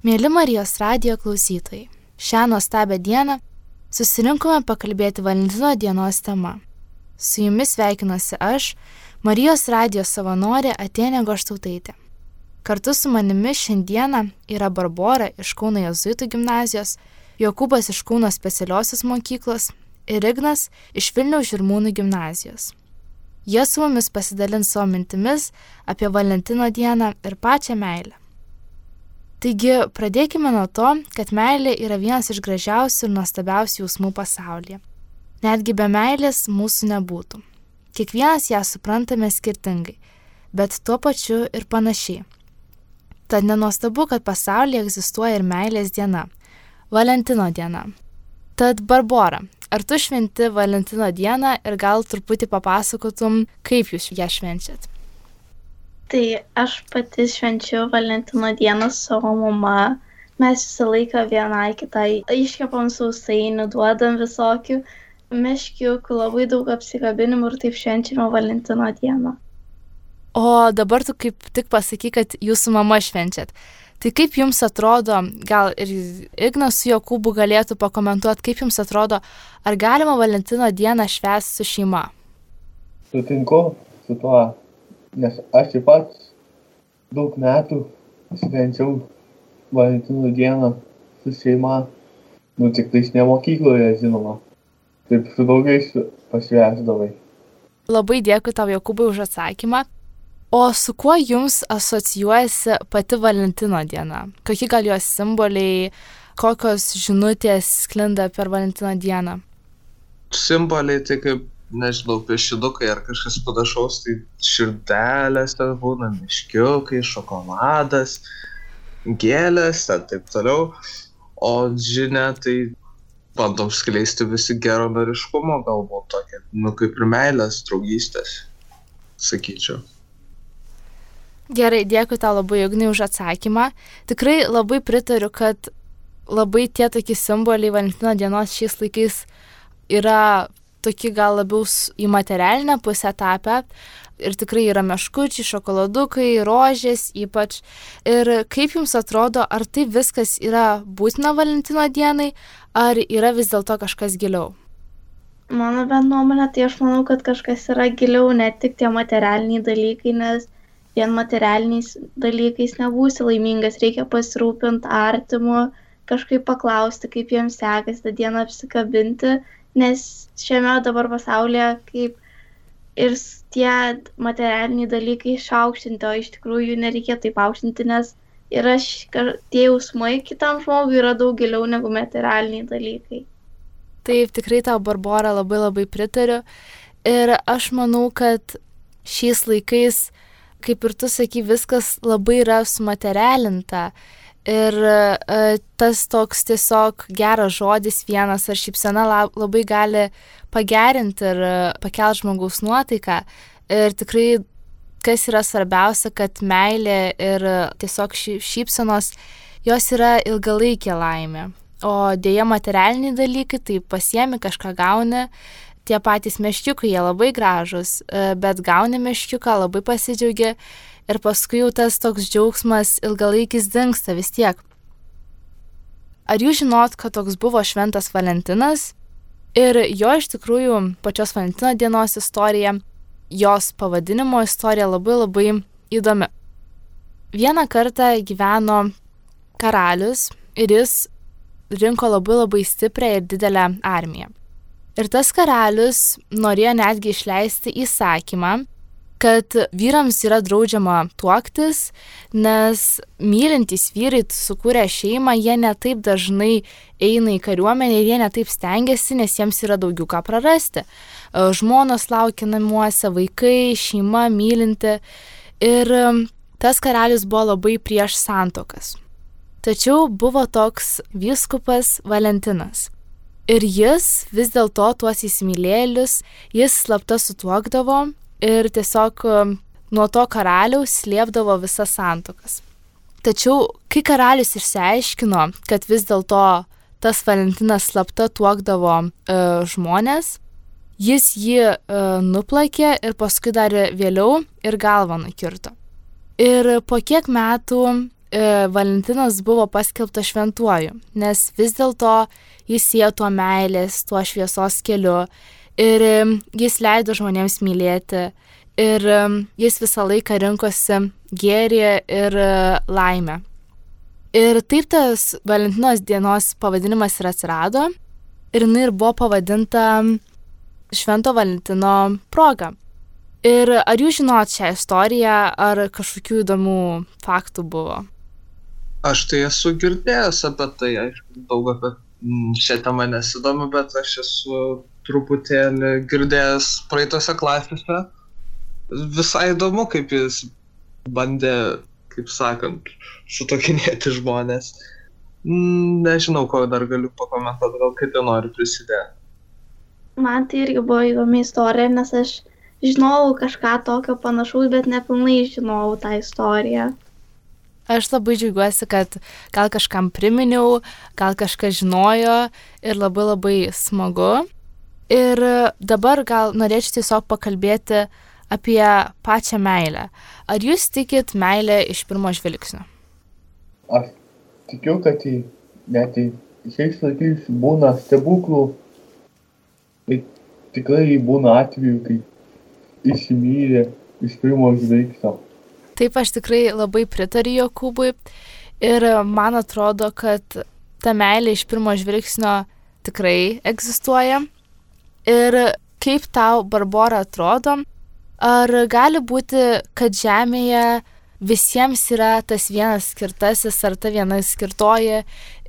Mėly Marijos radijo klausytojai, šią nuostabią dieną susirinkome pakalbėti Valentino dienos tema. Su jumis sveikinuosi aš, Marijos radijo savanorė Atenė Goštautaitė. Kartu su manimi šiandieną yra Barbara iš Kauno Jėzuitų gimnazijos, Jokūbas iš Kauno specialiosios mokyklos ir Ignas iš Vilniaus Žirmūnų gimnazijos. Jie su mumis pasidalins savo mintimis apie Valentino dieną ir pačią meilę. Taigi pradėkime nuo to, kad meilė yra vienas iš gražiausių ir nuostabiausių jausmų pasaulyje. Netgi be meilės mūsų nebūtų. Kiekvienas ją suprantame skirtingai, bet tuo pačiu ir panašiai. Tad nenuostabu, kad pasaulyje egzistuoja ir meilės diena - Valentino diena. Tad Barbora, ar tu šventi Valentino dieną ir gal truputį papasakotum, kaip jūs ją švenčiat? Tai aš pati švenčiu Valentino dieną su savo mama. Mes visą laiką vienai kitai iškepam sausainių, duodam visokių meškiukų, labai daug apsikabinimų ir taip švenčiame Valentino dieną. O dabar tu kaip tik pasaky, kad jūsų mama švenčiat. Tai kaip jums atrodo, gal ir Ignas su Jokūbu galėtų pakomentuoti, kaip jums atrodo, ar galima Valentino dieną švęsti su šeima? Sutinku su tuo nes aš taip pat daug metų švenčiau Valentino dieną su šeima, nu tik tais ne mokykloje, žinoma. Taip su draugais pašvesdavai. Labai dėkui tau, Jokūbai, už atsakymą. O su kuo jums asocijuojasi pati Valentino diena? Kokie gal jos simboliai, kokios žinutės sklinda per Valentino dieną? Simboliai tai kaip nežinau, piešinukai ar kažkas panašaus, tai širdelės ten būna, miškiukai, šokoladas, gėlės, ten taip toliau. O žinia, tai bandom skleisti visi geronoriškumo galbūt tokia, nu kaip ir meilės, draugystės, sakyčiau. Gerai, dėkui tau labai, Ignai, už atsakymą. Tikrai labai pritariu, kad labai tie tokie simboliai Valentino dienos šiais laikais yra tokie gal labiau į materialinę pusę tapę. Ir tikrai yra meškučiai, šokoladukai, rožės ypač. Ir kaip jums atrodo, ar tai viskas yra būtina Valentino dienai, ar yra vis dėlto kažkas giliau? Mano bent nuomonė, tai aš manau, kad kažkas yra giliau, ne tik tie materialiniai dalykai, nes vien materialiniais dalykais nebūsi laimingas, reikia pasirūpinti artimu, kažkaip paklausti, kaip jiems sekasi tą dieną apsikabinti nes šiame dabar pasaulyje kaip ir tie materialiniai dalykai išaukštinti, o iš tikrųjų nereikėtų taip aukštinti, nes yra tie jausmai kitam žmogui yra daug giliau negu materialiniai dalykai. Taip, tikrai tau, Barbara, labai labai pritariu. Ir aš manau, kad šiais laikais, kaip ir tu saky, viskas labai yra sumaterialinta. Ir e, tas toks tiesiog geras žodis vienas ar šypsena labai gali pagerinti ir e, pakelti žmogaus nuotaiką. Ir tikrai, kas yra svarbiausia, kad meilė ir tiesiog šypsenos, jos yra ilgalaikė laimė. O dėja materialiniai dalykai, tai pasiemi kažką gauni, tie patys meškiukai, jie labai gražus, e, bet gauni meškiuką, labai pasidžiaugi ir paskui jau tas toks džiaugsmas ilgalaikis dinksta vis tiek. Ar jūs žinot, kad toks buvo šventas Valentinas? Ir jo iš tikrųjų pačios Valentino dienos istorija, jos pavadinimo istorija labai labai įdomi. Vieną kartą gyveno karalius ir jis rinko labai labai stiprią ir didelę armiją. Ir tas karalius norėjo netgi išleisti įsakymą, kad vyrams yra draudžiama tuoktis, nes mylintys vyrai sukūrę šeimą, jie netaip dažnai eina į kariuomenę ir jie netaip stengiasi, nes jiems yra daugiau ką prarasti. E, žmonos laukia namuose, vaikai, šeima mylinti. Ir tas karalius buvo labai prieš santokas. Tačiau buvo toks vyskupas Valentinas. Ir jis vis dėlto tuos įsimylėlius, jis slapta sutuokdavo ir tiesiog um, nuo to karaliaus slėpdavo visas santokas. Tačiau, kai karalius išsiaiškino, kad vis dėlto tas Valentinas slapta tuokdavo e, žmonės, jis jį e, nuplakė ir paskui dar vėliau ir galvą nukirto. Ir po kiek metų e, Valentinas buvo paskelbtas šventuoju, nes vis dėlto jis siejo tuo meilės, tuo šviesos keliu ir jis leido žmonėms mylėti ir jis visą laiką rinkosi gėrį ir e, laimę. Ir taip tas Valentinos dienos pavadinimas ir atsirado ir jinai ir buvo pavadinta Švento Valentino proga. Ir ar jūs žinot šią istoriją, ar kažkokių įdomių faktų buvo? Aš tai esu girdėjęs apie tai, aišku, daug apie šią temą nesidomu, bet aš esu truputėlį girdėjęs praeitose klasėse. Visai įdomu, kaip jis bandė, kaip sakant, sutokinėti žmonės. Nežinau, ko dar galiu pakomentuoti, gal kiti nori prisidėti. Man tai irgi buvo įdomi istorija, nes aš žinojau kažką tokio panašaus, bet nepilnai žinojau tą istoriją. Aš labai džiaugiuosi, kad gal kažkam priminiau, gal kažkas žinojo ir labai labai smagu. Ir dabar gal norėčiau tiesiog pakalbėti apie pačią meilę. Ar jūs tikit meilę iš pirmo žvilgsnio? Aš tikiu, kad į, net į šiais laikais būna stebuklų. Ir tikrai būna atvejų, kai įsimylė iš pirmo žvilgsnio. Taip, aš tikrai labai pritariu Jokūbui ir man atrodo, kad ta meilė iš pirmo žvilgsnio tikrai egzistuoja. Ir kaip tau, Barbara, atrodo, ar gali būti, kad Žemėje visiems yra tas vienas skirtasis ar ta viena skirtoji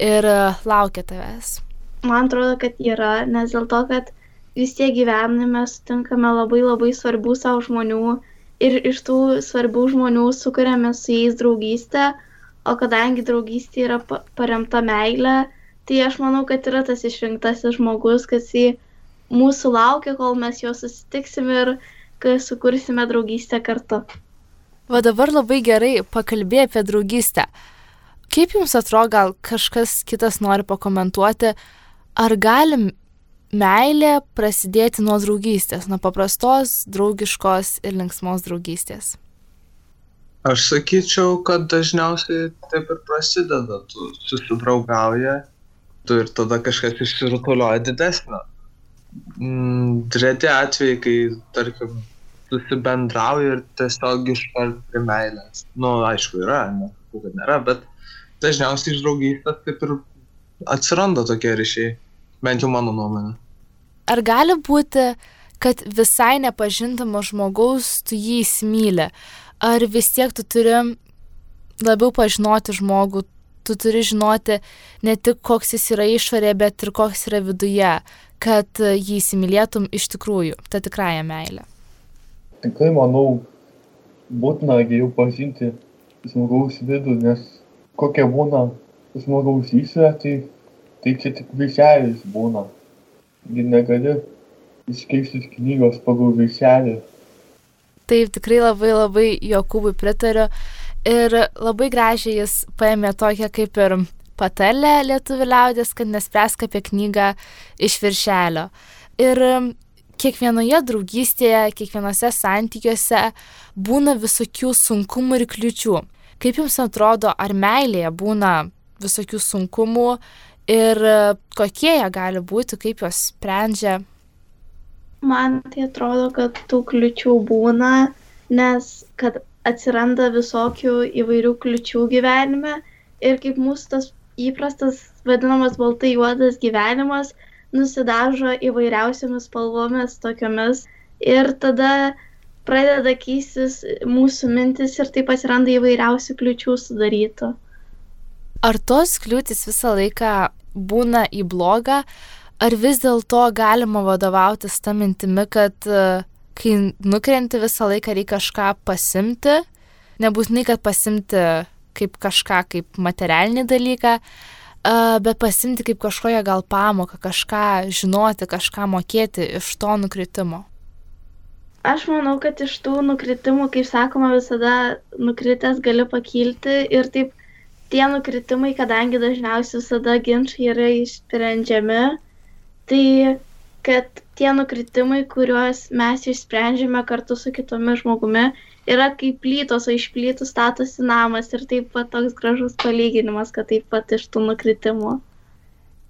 ir laukia tavęs? Man atrodo, kad yra, nes dėl to, kad vis tiek gyvenime sutinkame labai labai svarbių savo žmonių ir iš tų svarbių žmonių sukuriame su jais draugystę, o kadangi draugystė yra pa- paremta meilė, tai aš manau, kad yra tas išrinktasis žmogus, kas į mūsų laukia, kol mes jo susitiksim ir kai sukursime draugystę kartu. Va dabar labai gerai pakalbėjai apie draugystę. Kaip jums atrodo, gal kažkas kitas nori pakomentuoti, ar galim meilė prasidėti nuo draugystės, nuo paprastos, draugiškos ir linksmos draugystės? Aš sakyčiau, kad dažniausiai taip ir prasideda, tu susidraugauja, tu ir tada kažkas išsirutulioja didesnio. Mm, Reti atvejai, kai, tarkim, susibendrauja ir tiesiog iškart prie meilės. Nu, aišku, yra, nesakau, kad nėra, bet dažniausiai iš draugystės taip ir atsiranda tokie ryšiai, bent jau mano nuomonė. Ar gali būti, kad visai nepažintamo žmogaus tu jį įsimylė? Ar vis tiek tu turi labiau pažinoti žmogų, tu turi žinoti ne tik koks jis yra išorėje, bet ir koks yra viduje, kad jį įsimylėtum iš tikrųjų, tą tikrąją meilę? Tikrai manau, būtina geriau pažinti žmogaus vidų, nes kokia būna žmogaus išorė, tai, tai čia tik viršelis būna. Ir negali iškeisti knygos pagal viršelį. Taip, tikrai labai labai Jokūbui pritariu. Ir labai gražiai jis paėmė tokią kaip ir patarlę lietuvių liaudės, kad nespręsk apie knygą iš viršelio. Ir kiekvienoje draugystėje, kiekvienose santykiuose būna visokių sunkumų ir kliučių. Kaip jums atrodo, ar meilėje būna visokių sunkumų ir kokie jie gali būti, kaip juos sprendžia? Man tai atrodo, kad tų kliučių būna, nes kad atsiranda visokių įvairių kliučių gyvenime ir kaip mūsų tas įprastas vadinamas baltai juodas gyvenimas nusidažo įvairiausiamis spalvomis tokiomis ir tada pradeda keistis mūsų mintis ir taip atsiranda įvairiausių kliučių sudarytų. Ar tos kliūtis visą laiką būna į blogą, ar vis dėlto galima vadovautis tą mintimi, kad e, kai nukrenti visą laiką reikia kažką pasimti, nebūtinai, kad pasimti kaip kažką, kaip materialinį dalyką, bet pasimti kaip kažkokią gal pamoką, kažką žinoti, kažką mokėti iš to nukritimo. Aš manau, kad iš tų nukritimų, kaip sakoma, visada nukritęs gali pakilti ir taip tie nukritimai, kadangi dažniausiai visada ginčiai yra išsprendžiami, tai kad tie nukritimai, kuriuos mes išsprendžiame kartu su kitomis žmogumi yra kaip plytos, o iš plytų statosi namas ir taip pat toks gražus palyginimas, kad taip pat iš tų nukritimų.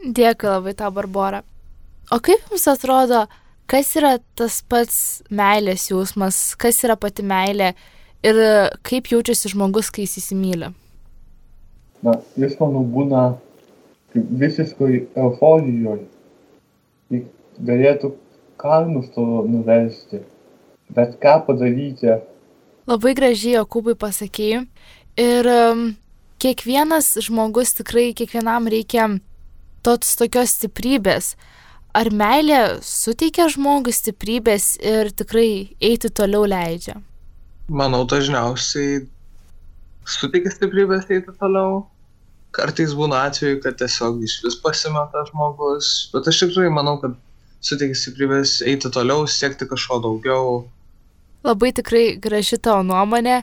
Dėkui labai tau, Barbara. O kaip jums atrodo, kas yra tas pats meilės jausmas, kas yra pati meilė ir kaip jaučiasi žmogus, kai jis įsimylė? Na, jis manau būna visiškai euforijoje. Jis galėtų kalnus to nuversti, bet ką padaryti. Labai gražiai Jokūbai pasakėjai. Ir um, kiekvienas žmogus tikrai, kiekvienam reikia tos tokios stiprybės. Ar meilė suteikia žmogui stiprybės ir tikrai eiti toliau leidžia? Manau, dažniausiai suteikia stiprybės eiti toliau. Kartais būna atveju, kad tiesiog iš vis pasimeta žmogus, bet aš tikrai manau, kad suteikia stiprybės eiti toliau, siekti kažko daugiau. Labai tikrai graži tavo nuomonė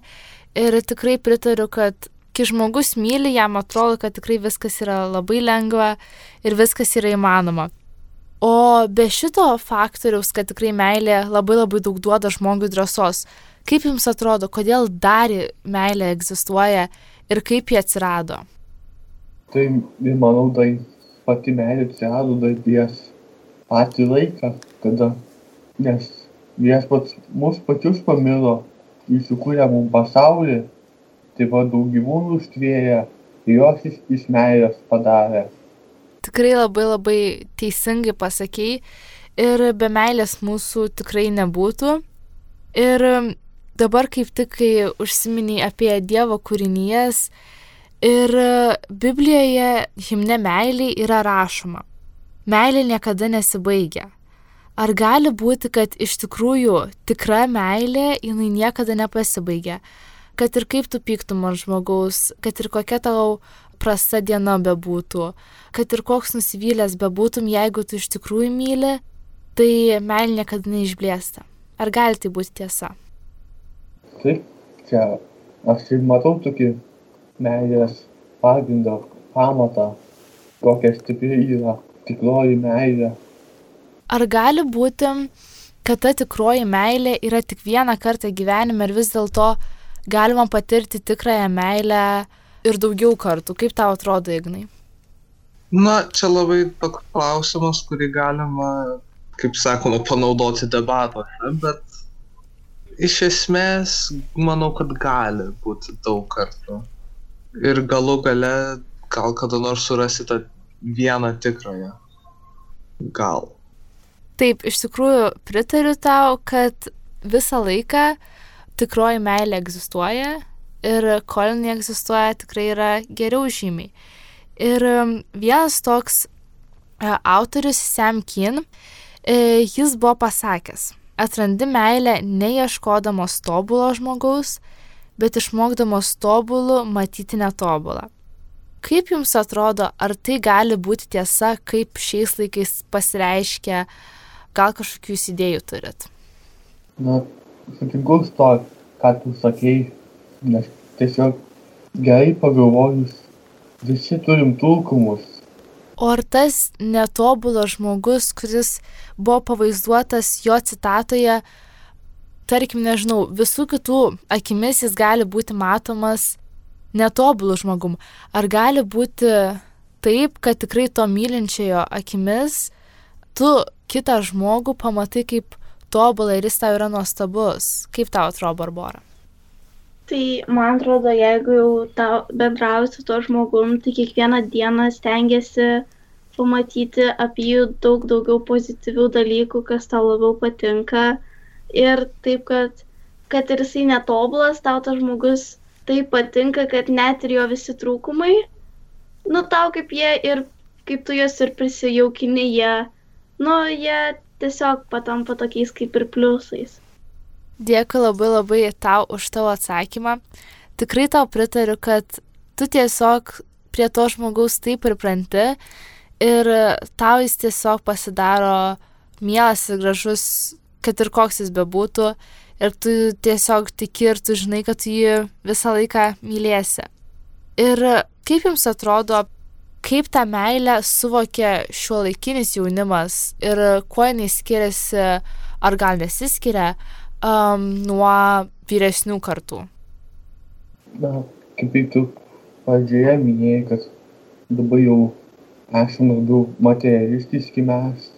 ir tikrai pritariu, kad kai žmogus myli, jam atrodo, kad tikrai viskas yra labai lengva ir viskas yra įmanoma. O be šito faktoriaus, kad tikrai meilė labai labai daug duoda žmogui drąsos, kaip jums atrodo, kodėl dar meilė egzistuoja ir kaip ji atsirado? Tai, manau, tai pati meilė atsirado dar prieš patį laiką, kada, nes viešpats mus pačius pamilo, įsikūrė mums pasaulį taip pat daug gyvūnų užtvėrė juos iš, iš meilės padarė. Tikrai labai labai teisingai pasakėjai ir be meilės mūsų tikrai nebūtų. Ir dabar kaip tik, kai užsiminiai apie Dievo kūrinijas ir Biblijoje himne meiliai yra rašoma. Meilė niekada nesibaigia. Ar gali būti, kad iš tikrųjų tikra meilė jinai niekada nepasibaigia? kad ir kaip tu pyktum ant žmogaus, kad ir kokia tau prasta diena bebūtų, kad ir koks nusivylęs bebūtum, jeigu tu iš tikrųjų myli, tai meilė niekada neišblėsta. Ar gali tai būti tiesa? Taip, čia aš ir matau tokį meilės pagrindą, pamatą, kokia stipri yra tikroji meilė. Ar gali būti, kad ta tikroji meilė yra tik vieną kartą gyvenime ir vis dėlto galima patirti tikrąją meilę ir daugiau kartų. Kaip tau atrodo, Ignai? Na, čia labai toks klausimas, kurį galima, kaip sakoma, panaudoti debatuose, bet iš esmės manau, kad gali būti daug kartų. Ir galų gale gal kada nors surasi tą vieną tikrąją. Gal. Taip, iš tikrųjų pritariu tau, kad visą laiką tikroji meilė egzistuoja ir kol jinai egzistuoja, tikrai yra geriau žymiai. Ir um, vienas toks e, autorius Sam Kin, e, jis buvo pasakęs, atrandi meilę neieškodamos tobulo žmogaus, bet išmokdamos tobulų matyti netobulą. Kaip jums atrodo, ar tai gali būti tiesa, kaip šiais laikais pasireiškia, gal kažkokių idėjų turit? Na, sutinku su to, ką tu sakei, nes tiesiog gerai pagalvojus, visi turim trūkumus. O ar tas netobulas žmogus, kuris buvo pavaizduotas jo citatoje, tarkim, nežinau, visų kitų akimis jis gali būti matomas netobulų žmogum. Ar gali būti taip, kad tikrai to mylinčiojo akimis tu kitą žmogų pamatai kaip tobulą ir jis tau yra nuostabus. Kaip tau atrodo, Barbara? Tai man atrodo, jeigu jau tau bendrauji su tuo žmogum, tai kiekvieną dieną stengiasi pamatyti apie jų daug daugiau pozityvių dalykų, kas tau labiau patinka. Ir taip, kad, kad ir jisai netobulas, tau tas žmogus taip patinka, kad net ir jo visi trūkumai, nu tau kaip jie ir kaip tu juos ir prisijaukini, jie, nu, jie tiesiog patampa tokiais kaip ir pliusais. Dėkui labai labai tau už tavo atsakymą. Tikrai tau pritariu, kad tu tiesiog prie to žmogaus taip pripranti ir tau jis tiesiog pasidaro mielas ir gražus, kad ir koks jis bebūtų. Ir tu tiesiog tiki ir tu žinai, kad tu jį visą laiką mylėsi. Ir kaip jums atrodo, kaip tą meilę suvokia šiuolaikinis jaunimas ir kuo jinai skiriasi, ar gal nesiskiria, um, nuo vyresnių kartų? Na, kaip ir tu pradžioje minėjai, kad dabar jau esame labiau materialistiški mes,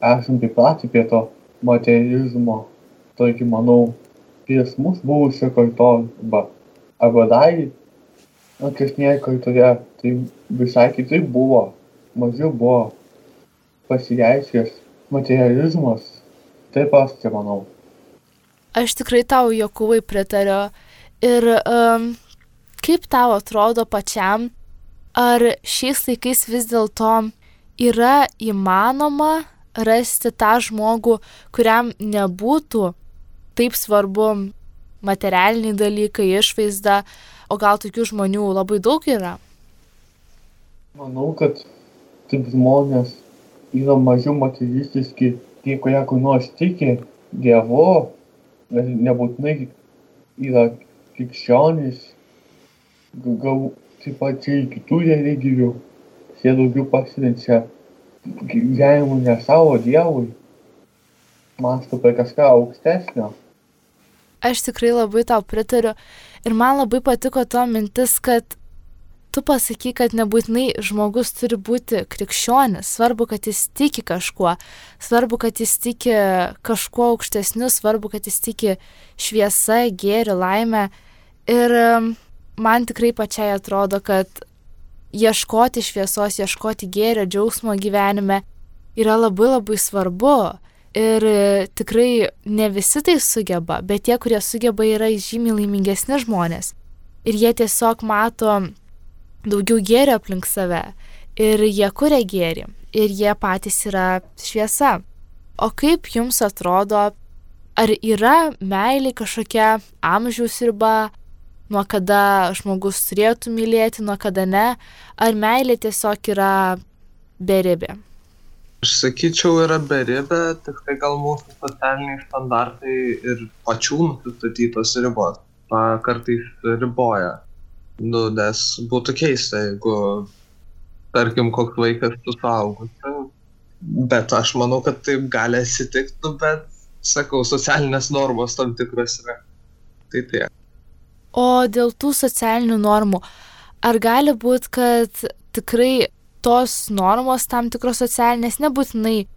esame pripratę prie to materializmo, tarkim, manau, prieš mus buvusio kartos arba, arba dar ankstesnėje kartoje, tai visai kitaip buvo, mažiau buvo pasireiškęs materializmas, taip aš čia manau. Aš tikrai tau, Jokūvai, pritariu. Ir um, kaip tau atrodo pačiam, ar šiais laikais vis dėlto yra įmanoma rasti tą žmogų, kuriam nebūtų taip svarbu materialiniai dalykai, išvaizda, o gal tokių žmonių labai daug yra? Manau, kad taip žmonės yra mažiau materialistiški, tie, kurie kur nors tiki Dievu, nebūtinai yra krikščionys, gal taip pat ir kitų religijų, jie daugiau pasirinčia gyvenimu ne savo Dievui, mąsto apie kažką aukštesnio. Aš tikrai labai tau pritariu ir man labai patiko to mintis, kad tu pasaky, kad nebūtinai žmogus turi būti krikščionis, svarbu, kad jis tiki kažkuo, svarbu, kad jis tiki kažkuo aukštesniu, svarbu, kad jis tiki šviesa, gėriu, laimę. Ir man tikrai pačiai atrodo, kad ieškoti šviesos, ieškoti gėrio, džiaugsmo gyvenime yra labai labai svarbu. Ir tikrai ne visi tai sugeba, bet tie, kurie sugeba, yra žymiai laimingesni žmonės. Ir jie tiesiog mato daugiau gėrio aplink save ir jie kuria gėrį ir jie patys yra šviesa. O kaip jums atrodo, ar yra meilė kažkokia amžiaus riba, nuo kada žmogus turėtų mylėti, nuo kada ne, ar meilė tiesiog yra beribė? Aš sakyčiau, yra beribė, tik tai gal mūsų socialiniai standartai ir pačių nustatytos ribos kartais riboja nu, nes būtų keista, jeigu, tarkim, koks vaikas su suaugusiu. Bet aš manau, kad taip gali atsitikti, nu, bet, sakau, socialinės normos tam tikras yra. Tai tiek. O dėl tų socialinių normų, ar gali būti, kad tikrai tos normos tam tikros socialinės nebūtinai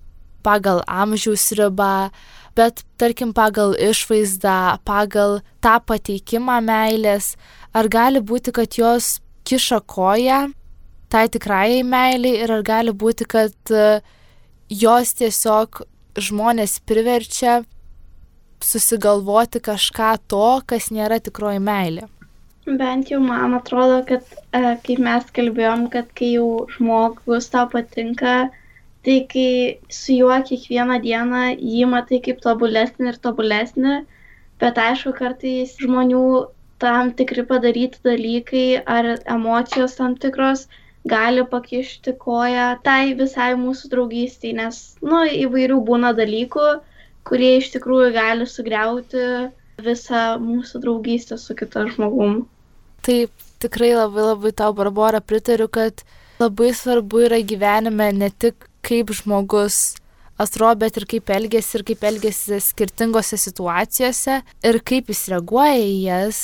pagal amžiaus ribą, bet tarkim pagal išvaizdą, pagal tą pateikimą meilės, ar gali būti, kad jos kiša koją tai tikrajai meiliai ir ar gali būti, kad e, jos tiesiog žmonės priverčia susigalvoti kažką to, kas nėra tikroji meilė. Bent jau man atrodo, kad e, kaip mes kalbėjom, kad kai jau žmogus tau patinka, tai kai su juo kiekvieną dieną jį matai kaip tobulesnį ir tobulesnį, bet aišku, kartais žmonių tam tikri padaryti dalykai ar emocijos tam tikros gali pakišti koją tai visai mūsų draugystėj, nes, nu, įvairių būna dalykų, kurie iš tikrųjų gali sugriauti visą mūsų draugystę su kita žmogum. Taip, tikrai labai labai tau, Barbara, pritariu, kad labai svarbu yra gyvenime ne tik kaip žmogus atrodo, bet ir kaip elgesi, ir kaip elgesi skirtingose situacijose, ir kaip jis reaguoja į jas,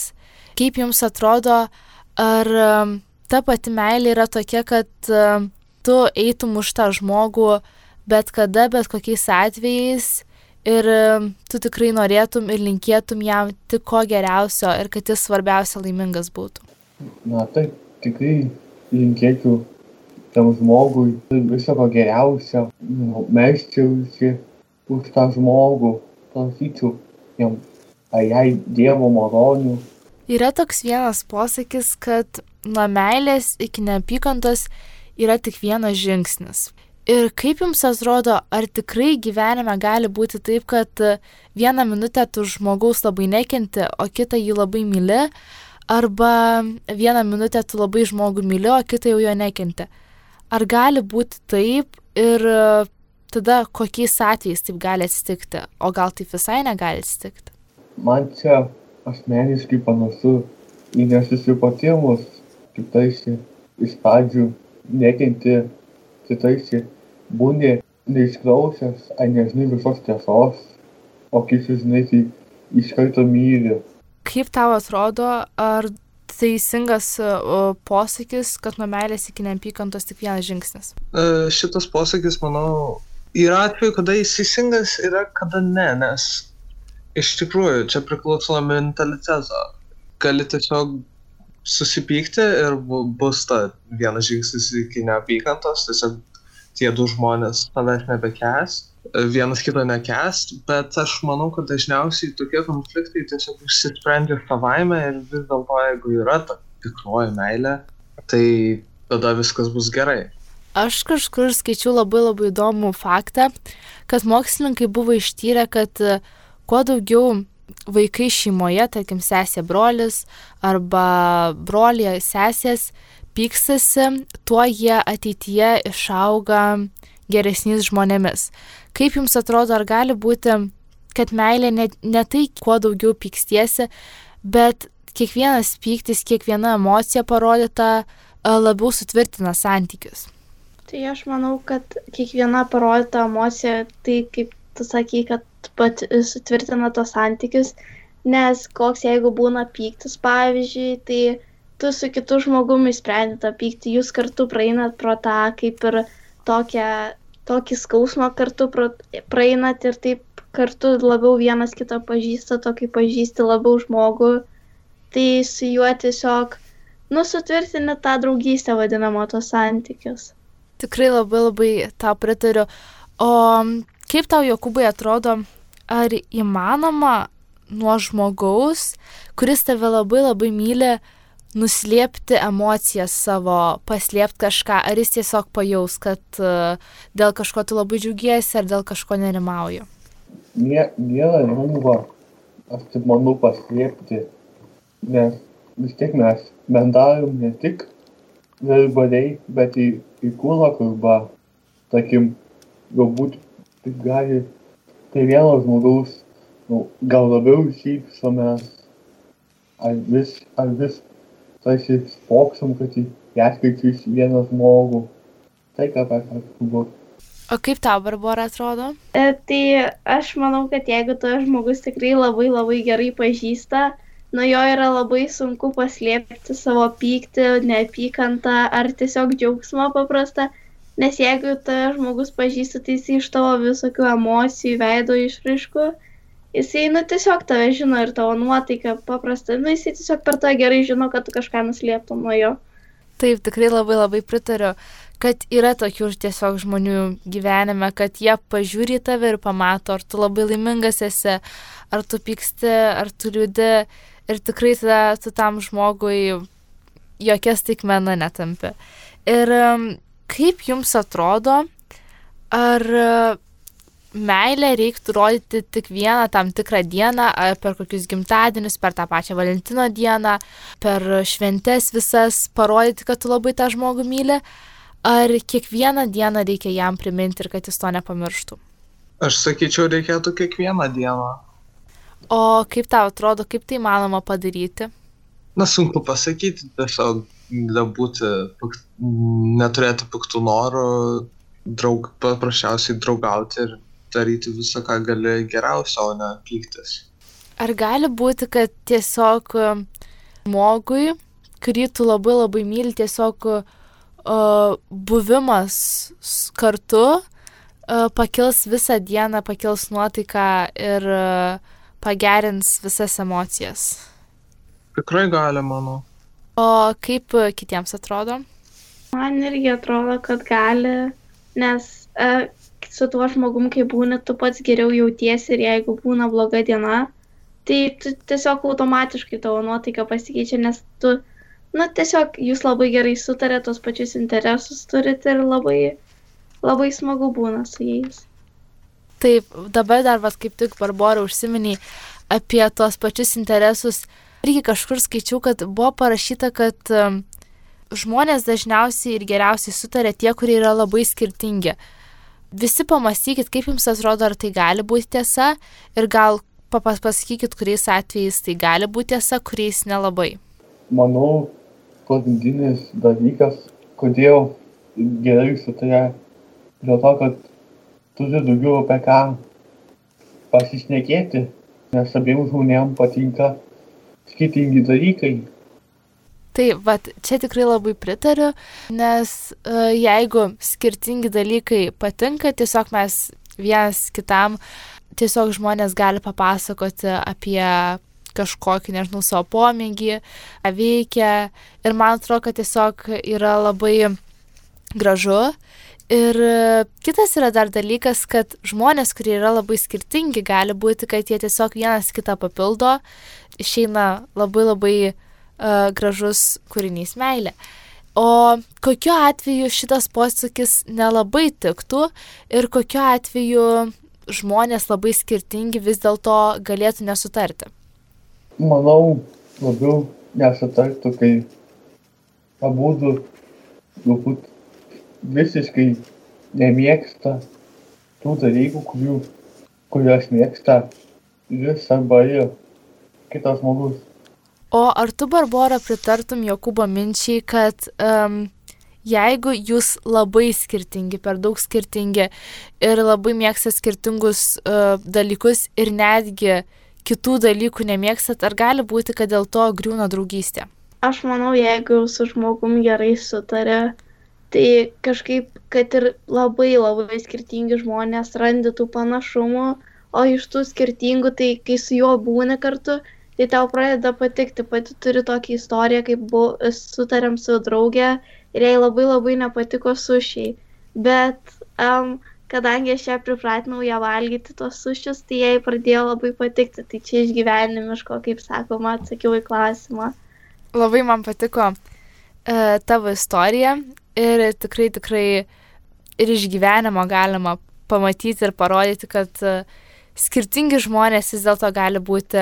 kaip jums atrodo, ar um, ta pati meilė yra tokia, kad um, tu eitum už tą žmogų bet kada, bet kokiais atvejais ir um, tu tikrai norėtum ir linkėtum jam tik ko geriausio ir kad jis svarbiausia laimingas būtų. Na taip, tikrai linkėčiau tam žmogui viso ko geriausio, nu, meščiausi už tą žmogų, prašyčiau jam, ar jai Dievo malonių Yra toks vienas posakis, kad nuo meilės iki neapykantos yra tik vienas žingsnis. Ir kaip jums atrodo, ar tikrai gyvenime gali būti taip, kad vieną minutę tu žmogaus labai nekenti, o kitą jį labai myli, arba vieną minutę tu labai žmogų myli, o kitą jau jo nekenti. Ar gali būti taip ir tada kokiais atvejais taip gali atsitikti, o gal taip visai negali atsitikti? Man čia asmeniškai panašu į nesusipratimus, kaip tarsi iš pradžių nekenti, tai tarsi būni neišklausęs ar nežinai visos tiesos, o kai sužinai, tai iš karto myli. Kaip tau atrodo, ar teisingas posakis, kad nuo meilės iki neapykantos tik vienas žingsnis? E, Šitas posakis, manau, yra atveju, kada jis teisingas, yra kada ne, nes iš tikrųjų čia priklauso nuo mentaliteto. Gali tiesiog susipykti ir bu- bus ta vienas žingsnis iki neapykantos, tiesiog tie du žmonės tavęs nebekęs, vienas kito nekęs, bet aš manau, kad dažniausiai tokie konfliktai tiesiog išsisprendžia savaime ir vis dėlto, jeigu yra ta tikroji meilė, tai tada viskas bus gerai. Aš kažkur skaičiau labai labai įdomų faktą, kad mokslininkai buvo ištyrę, kad e, kuo daugiau vaikai šeimoje, tarkim sesė brolis arba brolė sesės pykstasi, tuo jie ateityje išauga geresniais žmonėmis. Kaip jums atrodo, ar gali būti, kad meilė ne, ne tai, kuo daugiau pykstiesi, bet kiekvienas pyktis, kiekviena emocija parodyta e, labiau sutvirtina santykius? Tai aš manau, kad kiekviena parodyta emocija, tai kaip tu sakai, kad pat sutvirtina tos santykius, nes koks jeigu būna pyktis, pavyzdžiui, tai tu su kitu žmogumi sprendi tą pyktį, jūs kartu praeinat pro tą kaip ir tokią, tokį skausmą kartu praeinat ir taip kartu labiau vienas kitą pažįsta, tokį pažįsti labiau žmogų, tai su juo tiesiog, nu, sutvirtini tą draugystę vadinamą tos santykius. Tikrai labai labai tau pritariu. O kaip tau, Jokūbai, atrodo, ar įmanoma nuo žmogaus, kuris tave labai labai myli, nuslėpti emocijas savo, paslėpti kažką, ar jis tiesiog pajaus, kad uh, dėl kažko tu labai džiaugiesi, ar dėl kažko nerimauji? Nie, nėra lengva, aš taip manau, paslėpti, nes vis tiek mes bendavom ne tik verbaliai, bet į, į kūno kalbą, tarkim, galbūt taip gali, tai vieno žmogaus, nu, gal labiau šypsomės, ar vis, ar vis tarsi spoksom, kad į vieną žmogų. Tai ką aš kalbu. O kaip tau, Barbara, atrodo? E, tai aš manau, kad jeigu tas žmogus tikrai labai labai gerai pažįsta, nuo jo yra labai sunku paslėpti savo pyktį, neapykantą ar tiesiog džiaugsmą paprastą, nes jeigu tas žmogus pažįsta, tai jis iš tavo visokių emocijų, veido išraiškų, jisai, nu, tiesiog tave žino ir tavo nuotaiką paprastą, nu, jisai tiesiog per tą gerai žino, kad tu kažką nuslėptum nuo jo. Taip, tikrai labai labai pritariu, kad yra tokių tiesiog žmonių gyvenime, kad jie pažiūri tave ir pamato, ar tu labai laimingas esi, ar tu pyksti, ar tu liūdi ir tikrai tada tu tam žmogui jokia staigmena netampi. Ir um, kaip jums atrodo, ar uh, meilę reiktų rodyti tik vieną tam tikrą dieną, ar per kokius gimtadienius, per tą pačią Valentino dieną, per šventes visas parodyti, kad tu labai tą žmogų myli, ar kiekvieną dieną reikia jam priminti ir kad jis to nepamirštų. Aš sakyčiau, reikėtų kiekvieną dieną. O kaip tau atrodo, kaip tai manoma padaryti? Na, sunku pasakyti, tiesiog galbūt pik- neturėti piktų norų, draug, paprasčiausiai draugauti ir daryti visą, ką gali geriausio, o ne pyktis. Ar gali būti, kad tiesiog um, žmogui, kurį tu labai labai myli, tiesiog uh, buvimas kartu uh, pakils visą dieną, pakils nuotaiką ir uh, pagerins visas emocijas? Tikrai gali, manau. O kaip kitiems atrodo? Man irgi atrodo, kad gali, nes e, su tuo žmogum, kai būni, tu pats geriau jautiesi ir jeigu būna bloga diena, tai tu tiesiog automatiškai tavo nuotaika pasikeičia, nes tu, nu, tiesiog jūs labai gerai sutarė, tos pačius interesus turite ir labai, labai smagu būna su jais. Taip, dabar dar vas kaip tik Barbara užsiminiai apie tuos pačius interesus. Irgi kažkur skaičiau, kad buvo parašyta, kad žmonės dažniausiai ir geriausiai sutarė tie, kurie yra labai skirtingi. Visi pamastykit, kaip jums atrodo, ar tai gali būti tiesa ir gal pasakykit, kuriais atvejais tai gali būti tiesa, kuriais nelabai. Manau, pagrindinis dalykas, kodėl gerai sutarė, dėl to, kad turi daugiau apie ką pasišnekėti nes abiem žmonėm patinka skirtingi dalykai. Tai, va, čia tikrai labai pritariu, nes uh, jeigu skirtingi dalykai patinka, tiesiog mes vienas kitam, tiesiog žmonės gali papasakoti apie kažkokį, nežinau, savo pomėgį, veikia. Ir man atrodo, kad tiesiog yra labai gražu. Ir kitas yra dar dalykas, kad žmonės, kurie yra labai skirtingi, gali būti, kad jie tiesiog vienas kitą papildo, išeina labai labai uh, gražus kūrinys meilė. O kokiu atveju šitas posakis nelabai tiktų ir kokiu atveju žmonės labai skirtingi vis dėlto galėtų nesutarti? manau, labiau nesutartų, kai abu galbūt visiškai nemėgsta tų dalykų, kurių, kuriuos mėgsta jis arba ir kitas žmogus. O ar tu, Barbara, pritartum Jokūbo minčiai, kad um, jeigu jūs labai skirtingi, per daug skirtingi ir labai mėgstate skirtingus uh, dalykus ir netgi kitų dalykų nemėgstat, ar gali būti, kad dėl to griūna draugystė? Aš manau, jeigu su žmogum gerai sutarė, tai kažkaip, kad ir labai labai skirtingi žmonės randi tų panašumų, o iš tų skirtingų, tai kai su juo būni kartu, tai tau pradeda patikti. Pati turi tokią istoriją, kaip bu, sutarėm su draugė ir jai labai labai nepatiko sušiai. Bet um, kadangi aš ją pripratinau ją valgyti tos sušius, tai jai pradėjo labai patikti. Tai čia iš gyvenimiško, kaip sakoma, atsakiau į klausimą. Labai man patiko uh, tavo istorija ir tikrai, tikrai ir iš gyvenimo galima pamatyti ir parodyti, kad uh, skirtingi žmonės vis dėlto gali būti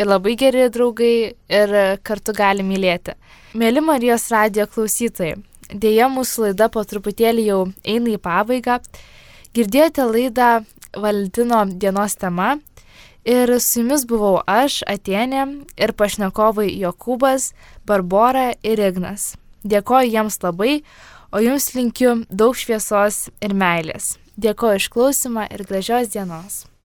ir labai geri draugai ir kartu gali mylėti. Mėly Marijos radio klausytojai, dėja mūsų laida po truputėlį jau eina į pabaigą. Girdėjote laidą Valentino dienos tema ir su jumis buvau aš, Atenė ir pašnekovai Jokūbas, Barbora ir Ignas. Dėkoju jiems labai, o jums linkiu daug šviesos ir meilės. Dėkoju išklausimą ir gražios dienos.